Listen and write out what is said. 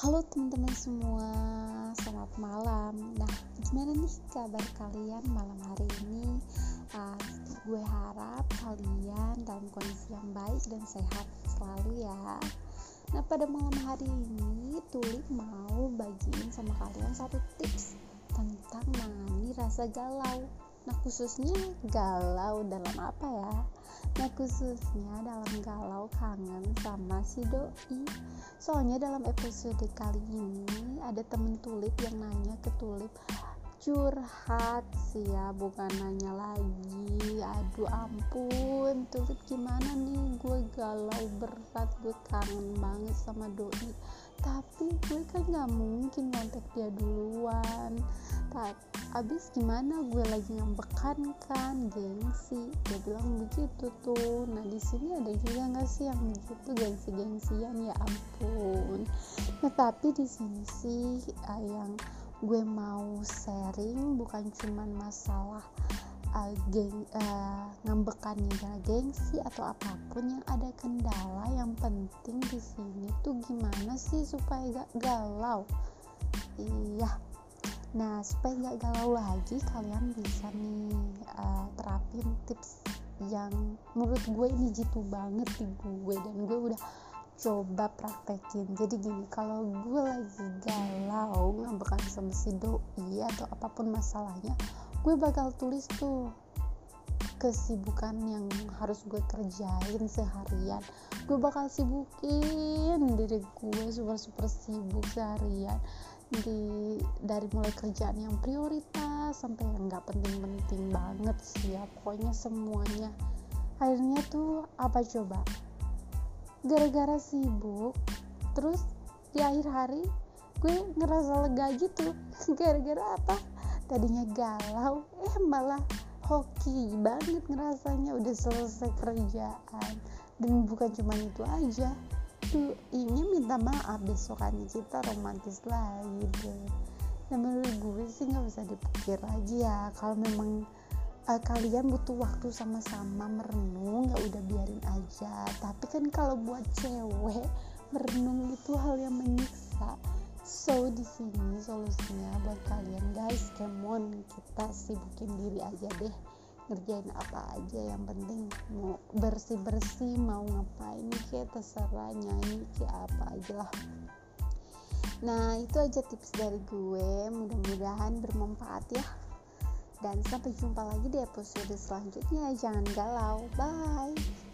Halo teman-teman semua, selamat malam. Nah, gimana nih kabar kalian malam hari ini? Uh, gue harap kalian dalam kondisi yang baik dan sehat selalu ya. Nah, pada malam hari ini Tulip mau bagiin sama kalian satu tips tentang menangani rasa galau. Nah, khususnya galau dalam apa ya? Nah khususnya dalam galau kangen sama si doi. Soalnya dalam episode kali ini ada temen Tulip yang nanya ke Tulip curhat sih ya bukan nanya lagi. Aduh ampun Tulip gimana nih? Gue galau berat gue kangen banget sama doi. Tapi gue kan gak mungkin kontak dia duluan. Tapi abis gimana? Gue lagi ngambekan kan gengsi. Dia bilang begitu tuh. Nah di sini ada juga nggak sih yang begitu? Gengsi gengsian ya ampun. Nah tapi di sini sih uh, yang gue mau sharing bukan cuman masalah uh, geng uh, ngambekannya gengsi atau apa pun yang ada kendala yang penting di sini tuh gimana sih supaya gak galau? Iya. Nah supaya gak galau lagi kalian bisa nih uh, terapin tips yang menurut gue ini jitu banget di gue dan gue udah coba praktekin. Jadi gini kalau gue lagi galau ngambekan sama si doi atau apa pun masalahnya gue bakal tulis tuh kesibukan yang harus gue kerjain seharian. Gue bakal sibukin diri gue super super sibuk seharian. Di dari mulai kerjaan yang prioritas sampai yang nggak penting-penting banget sih ya. Pokoknya semuanya. Akhirnya tuh apa coba gara-gara sibuk terus di akhir hari gue ngerasa lega gitu. Gara-gara apa? Tadinya galau eh malah hoki banget ngerasanya udah selesai kerjaan. Dan bukan cuma itu aja tuh ingin minta maaf besokannya kita romantis lagi deh. Dan menurut gue sih nggak bisa dipikir lagi ya kalau memang uh, kalian butuh waktu sama-sama merenung ya udah biarin aja. Tapi kan kalau buat cewek merenung itu hal yang menyiksa. So di sini solusinya buat kalian guys. Come on kita sibukin diri aja deh. Ngerjain apa aja yang penting mau bersih bersih mau ngapain kayak terserah nyanyi kayak apa aja lah. Nah itu aja tips dari gue. Mudah-mudahan bermanfaat ya dan sampai jumpa lagi di episode selanjutnya. Jangan galau. Bye.